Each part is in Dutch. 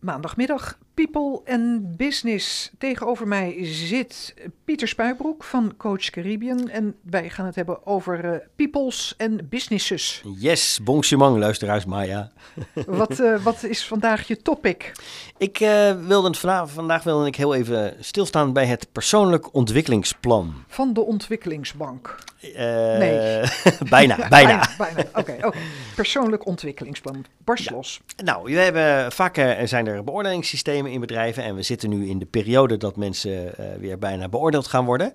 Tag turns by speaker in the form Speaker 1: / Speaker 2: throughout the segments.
Speaker 1: maandagmiddag People and Business. Tegenover mij zit Pieter Spuibroek van Coach Caribbean. En wij gaan het hebben over uh, peoples en businesses.
Speaker 2: Yes, bongsemang, luisteraars Maya.
Speaker 1: wat, uh, wat is vandaag je topic?
Speaker 2: Ik uh, wilde het vandaag, vandaag wilde ik heel even stilstaan bij het persoonlijk ontwikkelingsplan.
Speaker 1: Van de ontwikkelingsbank?
Speaker 2: nee. bijna, bijna.
Speaker 1: bijna, Oké, okay, persoonlijk ontwikkelingsplan. Barst los.
Speaker 2: Nou, we hebben, vaak zijn er beoordelingssystemen in bedrijven. En we zitten nu in de periode dat mensen uh, weer bijna beoordeeld gaan worden.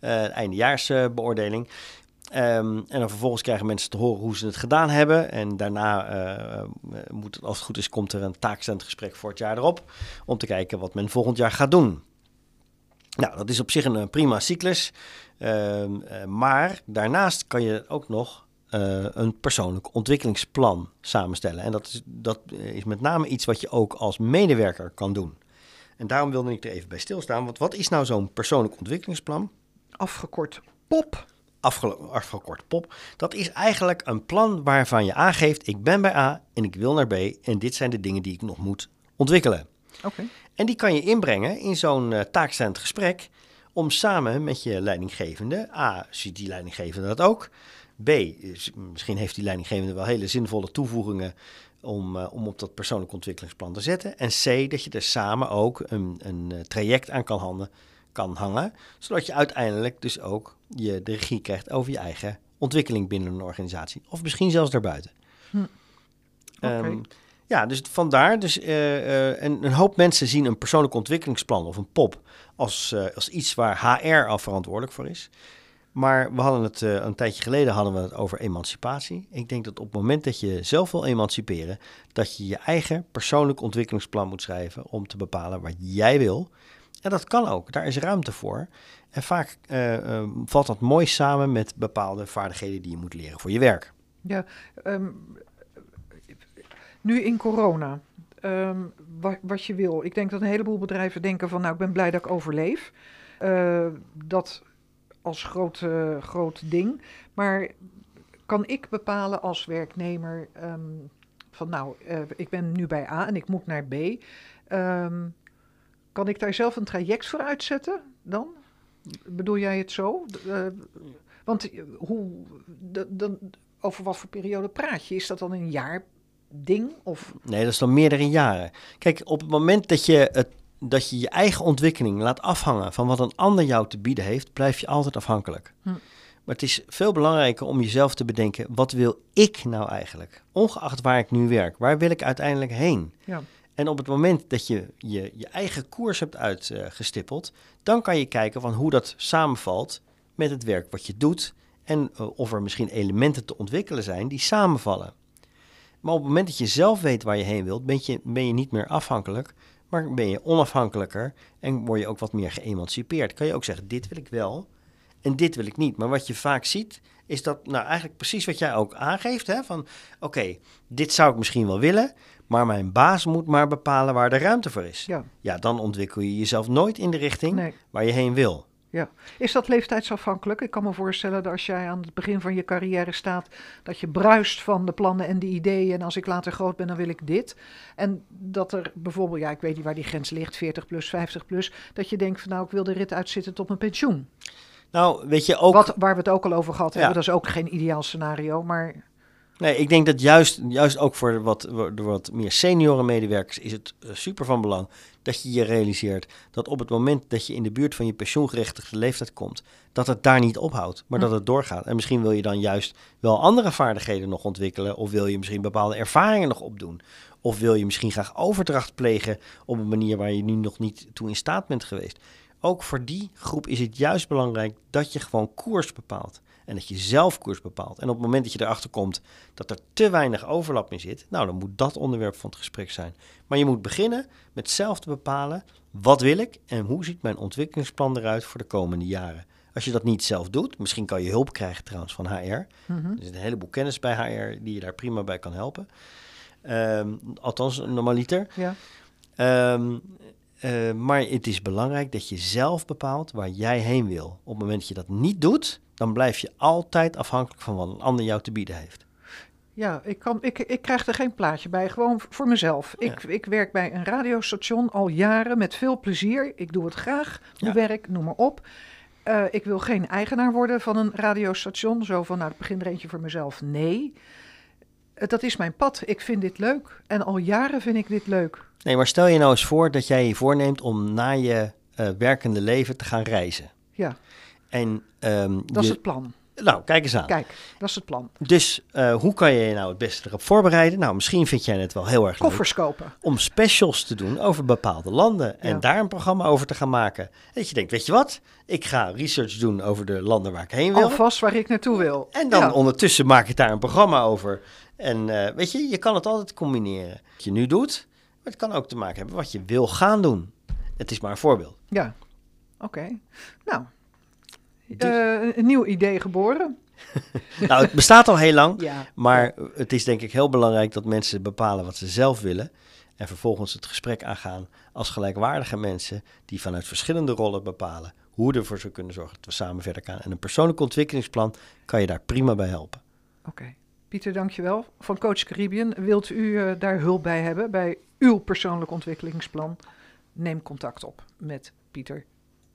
Speaker 2: Uh, eindejaarsbeoordeling. Um, en dan vervolgens krijgen mensen te horen hoe ze het gedaan hebben. En daarna uh, moet, als het goed is, komt er een taakstellend voor het jaar erop. Om te kijken wat men volgend jaar gaat doen. Nou, dat is op zich een prima cyclus. Uh, maar daarnaast kan je ook nog uh, een persoonlijk ontwikkelingsplan samenstellen. En dat is, dat is met name iets wat je ook als medewerker kan doen. En daarom wilde ik er even bij stilstaan. Want wat is nou zo'n persoonlijk ontwikkelingsplan?
Speaker 1: Afgekort POP.
Speaker 2: afgekort POP. Dat is eigenlijk een plan waarvan je aangeeft: ik ben bij A en ik wil naar B. En dit zijn de dingen die ik nog moet ontwikkelen.
Speaker 1: Oké.
Speaker 2: En die kan je inbrengen in zo'n uh, taakstellend gesprek. Om samen met je leidinggevende, A, ziet die leidinggevende dat ook. B, misschien heeft die leidinggevende wel hele zinvolle toevoegingen om, uh, om op dat persoonlijk ontwikkelingsplan te zetten. En C, dat je er samen ook een, een uh, traject aan kan, handen, kan hangen, zodat je uiteindelijk dus ook je de regie krijgt over je eigen ontwikkeling binnen een organisatie. Of misschien zelfs daarbuiten. Hm.
Speaker 1: Okay. Um,
Speaker 2: ehm, ja, dus vandaar. Dus, uh, een, een, hoop mensen zien een persoonlijk ontwikkelingsplan of een POP als, als iets waar HR al verantwoordelijk voor is. Maar we hadden het een tijdje geleden hadden we het over emancipatie. Ik denk dat op het moment dat je zelf wil emanciperen, dat je je eigen persoonlijk ontwikkelingsplan moet schrijven om te bepalen wat jij wil. En dat kan ook, daar is ruimte voor. En vaak uh, valt dat mooi samen met bepaalde vaardigheden die je moet leren voor je werk.
Speaker 1: Ja, um, nu in corona, um, wat, wat, je wil. Ik denk dat een heleboel bedrijven denken van, nou, ik ben blij dat ik overleef. dat als groot, uh, groot ding. Maar kan ik bepalen als werknemer um, van nou, uh, ik ben nu bij A en ik moet naar B. Um, kan ik daar zelf een traject voor uitzetten dan? Bedoel jij het zo? Want hoe, dan, over wat voor periode praat je? Is dat dan een jaar ding? Of?
Speaker 2: Nee, dat is dan meerdere jaren. Kijk, op het moment dat je het dat je je eigen ontwikkeling laat afhangen van wat een ander jou te bieden heeft, blijf je altijd afhankelijk. Hm. Maar het is veel belangrijker om jezelf te bedenken: wat wil ik nou eigenlijk? Ongeacht waar ik nu werk, waar wil ik uiteindelijk heen?
Speaker 1: Ja.
Speaker 2: En op het moment dat je je, je eigen koers hebt uitgestippeld, dan kan je kijken van hoe dat samenvalt met het werk wat je doet en uh, of er misschien elementen te ontwikkelen zijn die samenvallen. Maar op het moment dat je zelf weet waar je heen wilt, ben je, ben je niet meer afhankelijk maar ben je onafhankelijker en word je ook wat meer geëmancipeerd. Kan je ook zeggen, dit wil ik wel en dit wil ik niet. Maar wat je vaak ziet, is dat nou eigenlijk precies wat jij ook aangeeft. Hè? Van oké, dit zou ik misschien wel willen, maar mijn baas moet maar bepalen waar de ruimte voor is.
Speaker 1: Ja,
Speaker 2: ja dan ontwikkel je jezelf nooit in de richting waar je heen wil.
Speaker 1: Ja, is dat leeftijdsafhankelijk? Ik kan me voorstellen dat als jij aan het begin van je carrière staat, dat je bruist van de plannen en de ideeën. En als ik later groot ben, dan wil ik dit. En dat er bijvoorbeeld, ja, ik weet niet waar die grens ligt, 40 plus, 50 plus, dat je denkt van nou, ik wil de rit uitzitten tot mijn pensioen.
Speaker 2: Nou, weet je ook.
Speaker 1: Wat, waar we het ook al over gehad hebben, dat is ook geen ideaal scenario, maar.
Speaker 2: Nee, ik denk dat juist, juist ook voor wat, wat meer senioren medewerkers is het eh, super van belang dat je je realiseert dat op het moment dat je in de buurt van je pensioengerechtigde leeftijd komt, dat het daar niet ophoudt, maar dat hm. het doorgaat. En misschien wil je dan juist wel andere vaardigheden nog ontwikkelen, of wil je misschien bepaalde ervaringen nog opdoen, of wil je misschien graag overdracht plegen op een manier waar je nu nog niet toe in staat bent geweest. Ook voor die groep is het juist belangrijk dat je gewoon koers bepaalt. En dat je zelf koers bepaalt. En op het moment dat je erachter komt dat er te weinig overlap in zit, nou dan moet dat onderwerp van het gesprek zijn. Maar je moet beginnen met zelf te bepalen, wat wil ik en hoe ziet mijn ontwikkelingsplan eruit voor de komende jaren. Als je dat niet zelf doet, misschien kan je hulp krijgen trouwens van HR. Mm Er is een heleboel kennis bij HR die je daar prima bij kan helpen. Um, althans, normaliter.
Speaker 1: Ja.
Speaker 2: Um, uh, maar het is belangrijk dat je zelf bepaalt waar jij heen wil. Op het moment dat je dat niet doet, dan blijf je altijd afhankelijk van wat een ander jou te bieden heeft.
Speaker 1: Ja, ik, kan, ik, ik krijg er geen plaatje bij, gewoon voor mezelf.
Speaker 2: Ja.
Speaker 1: Ik, ik werk bij een radiostation al jaren met veel plezier. Ik doe het graag, mijn
Speaker 2: Ja.
Speaker 1: werk, noem maar op. Eh, ik wil geen eigenaar worden van een radiostation. Zo van, nou, ik begin er eentje voor mezelf. Nee, Eh, dat is mijn pad. Ik vind dit leuk. En al jaren vind ik dit leuk.
Speaker 2: Nee, maar stel je nou eens voor dat jij je voorneemt om na je eh, werkende leven te gaan reizen.
Speaker 1: Ja,
Speaker 2: En ehm,
Speaker 1: dat is het plan.
Speaker 2: Nou, kijk eens aan.
Speaker 1: Kijk, dat is het plan.
Speaker 2: Dus eh, hoe kan je je nou het beste erop voorbereiden? Nou, misschien vind jij het wel heel erg leuk
Speaker 1: Koffers kopen.
Speaker 2: om specials te doen over bepaalde landen en
Speaker 1: Ja.
Speaker 2: daar een programma over te gaan maken. Dat je denkt, weet je wat? Ik ga research doen over de landen waar ik heen wil.
Speaker 1: Alvast waar ik naartoe wil.
Speaker 2: En dan
Speaker 1: Ja.
Speaker 2: ondertussen maak ik daar een programma over. En eh, weet je, je kan het altijd combineren. Wat je nu doet, maar het kan ook te maken hebben wat je wil gaan doen. Het is maar een voorbeeld.
Speaker 1: Ja, oké. Nou,
Speaker 2: Dus-
Speaker 1: eh, een nieuw idee geboren.
Speaker 2: nou, het bestaat al heel lang.
Speaker 1: Ja.
Speaker 2: Maar het is denk ik heel belangrijk dat mensen bepalen wat ze zelf willen. En vervolgens het gesprek aangaan als gelijkwaardige mensen die vanuit verschillende rollen bepalen hoe we ervoor zou kunnen zorgen dat we samen verder gaan. En een persoonlijk ontwikkelingsplan kan je daar prima bij helpen.
Speaker 1: Oké. Pieter, dankjewel. Van Coach Caribbean. Wilt u eh, daar hulp bij hebben bij uw persoonlijk ontwikkelingsplan? Neem contact op met Pieter